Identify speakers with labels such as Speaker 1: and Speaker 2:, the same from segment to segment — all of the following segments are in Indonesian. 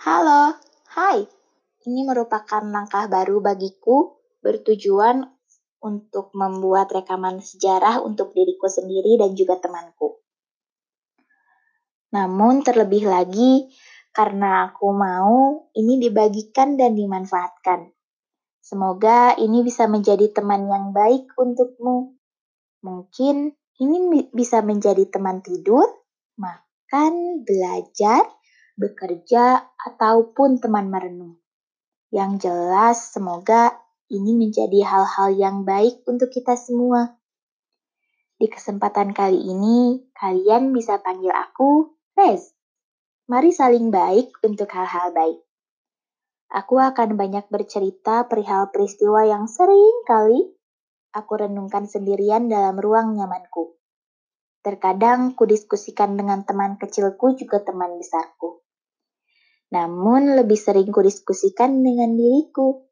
Speaker 1: Halo, hai. Ini merupakan langkah baru bagiku bertujuan untuk membuat rekaman sejarah untuk diriku sendiri dan juga temanku. Namun terlebih lagi karena aku mau ini dibagikan dan dimanfaatkan. Semoga ini bisa menjadi teman yang baik untukmu. Mungkin ini bisa menjadi teman tidur, makan, belajar, bekerja, ataupun teman merenung. Yang jelas, semoga ini menjadi hal-hal yang baik untuk kita semua. Di kesempatan kali ini, kalian bisa panggil aku Rez. Mari saling baik untuk hal-hal baik. Aku akan banyak bercerita perihal peristiwa yang sering kali aku renungkan sendirian dalam ruang nyamanku. Terkadang kudiskusikan dengan teman kecilku juga teman besarku namun lebih sering kudiskusikan dengan diriku.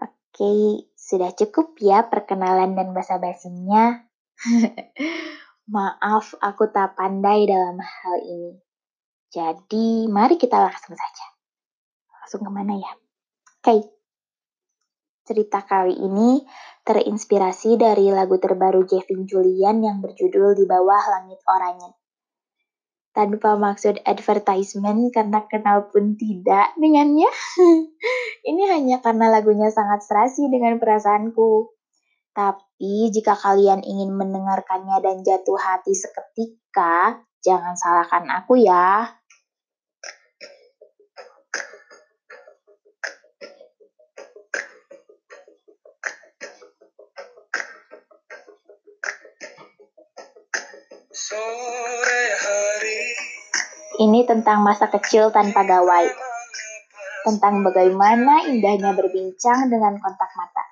Speaker 1: Oke, sudah cukup ya perkenalan dan basa-basinya. Maaf, aku tak pandai dalam hal ini. Jadi, mari kita langsung saja. Langsung ke mana ya? Oke. Cerita kali ini terinspirasi dari lagu terbaru Jevin Julian yang berjudul Di Bawah Langit Oranye tanpa maksud advertisement karena kenal pun tidak dengannya. Ini hanya karena lagunya sangat serasi dengan perasaanku. Tapi jika kalian ingin mendengarkannya dan jatuh hati seketika, jangan salahkan aku ya. Hari. Ini tentang masa kecil tanpa gawai. Tentang bagaimana indahnya berbincang dengan kontak mata.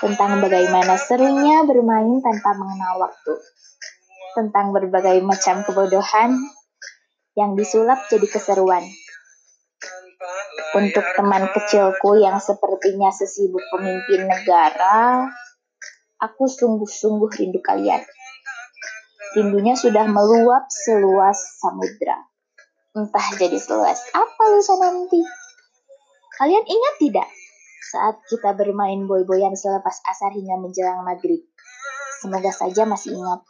Speaker 1: Tentang bagaimana serunya bermain tanpa mengenal waktu. Tentang berbagai macam kebodohan yang disulap jadi keseruan. Untuk teman kecilku yang sepertinya sesibuk pemimpin negara, aku sungguh-sungguh rindu kalian. Rindunya sudah meluap seluas samudra. Entah jadi seluas apa lusa nanti. Kalian ingat tidak saat kita bermain boy-boyan selepas asar hingga menjelang maghrib? Semoga saja masih ingat.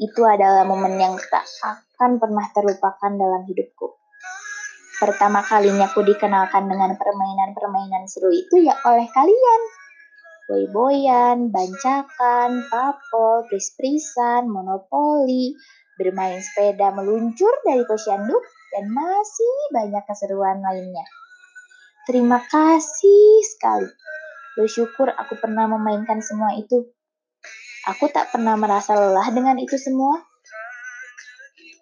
Speaker 1: Itu adalah momen yang tak akan pernah terlupakan dalam hidupku. Pertama kalinya aku dikenalkan dengan permainan-permainan seru itu ya oleh kalian boy-boyan, bancakan, papol, pris-prisan, monopoli, bermain sepeda meluncur dari posyandu, dan masih banyak keseruan lainnya. Terima kasih sekali. Bersyukur aku pernah memainkan semua itu. Aku tak pernah merasa lelah dengan itu semua.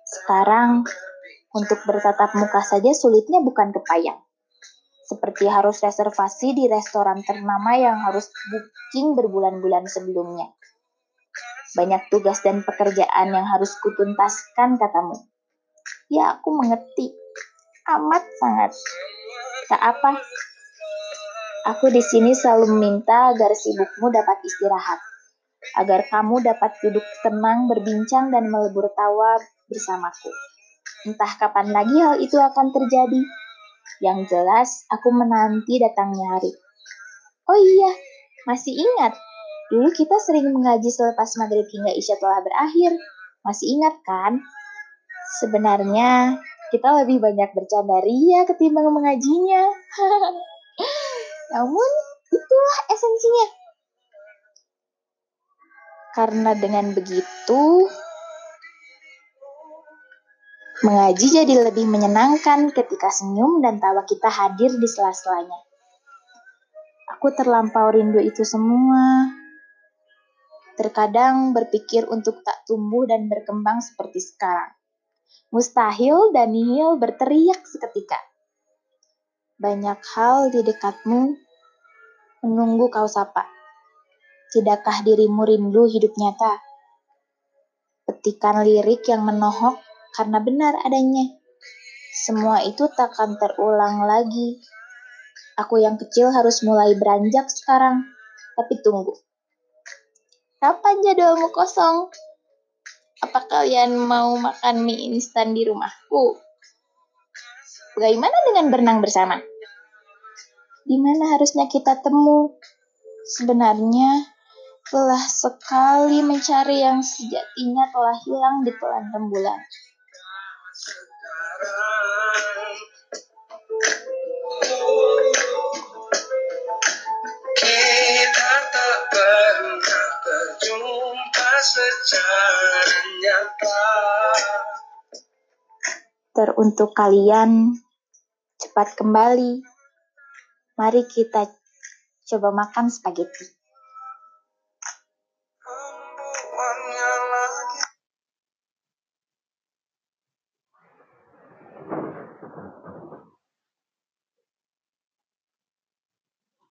Speaker 1: Sekarang, untuk bertatap muka saja sulitnya bukan kepayang seperti harus reservasi di restoran ternama yang harus booking berbulan-bulan sebelumnya. Banyak tugas dan pekerjaan yang harus kutuntaskan, katamu. Ya, aku mengerti. Amat sangat. Tak apa. Aku di sini selalu meminta agar sibukmu dapat istirahat. Agar kamu dapat duduk tenang, berbincang, dan melebur tawa bersamaku. Entah kapan lagi hal itu akan terjadi yang jelas, aku menanti datangnya hari. Oh iya, masih ingat? Dulu kita sering mengaji selepas maghrib hingga isya telah berakhir. Masih ingat kan? Sebenarnya, kita lebih banyak bercanda ria ketimbang mengajinya. Namun, itulah esensinya. Karena dengan begitu, Mengaji jadi lebih menyenangkan ketika senyum dan tawa kita hadir di sela-selanya. Aku terlampau rindu itu semua. Terkadang berpikir untuk tak tumbuh dan berkembang seperti sekarang. Mustahil dan nihil berteriak seketika. Banyak hal di dekatmu menunggu kau sapa. Tidakkah dirimu rindu hidup nyata? Petikan lirik yang menohok karena benar adanya. Semua itu takkan terulang lagi. Aku yang kecil harus mulai beranjak sekarang. Tapi tunggu. Kapan jadwalmu kosong? Apa kalian mau makan mie instan di rumahku? Bagaimana dengan berenang bersama? Di mana harusnya kita temu? Sebenarnya telah sekali mencari yang sejatinya telah hilang di telan rembulan. Teruntuk kalian cepat kembali. Mari kita coba makan spaghetti.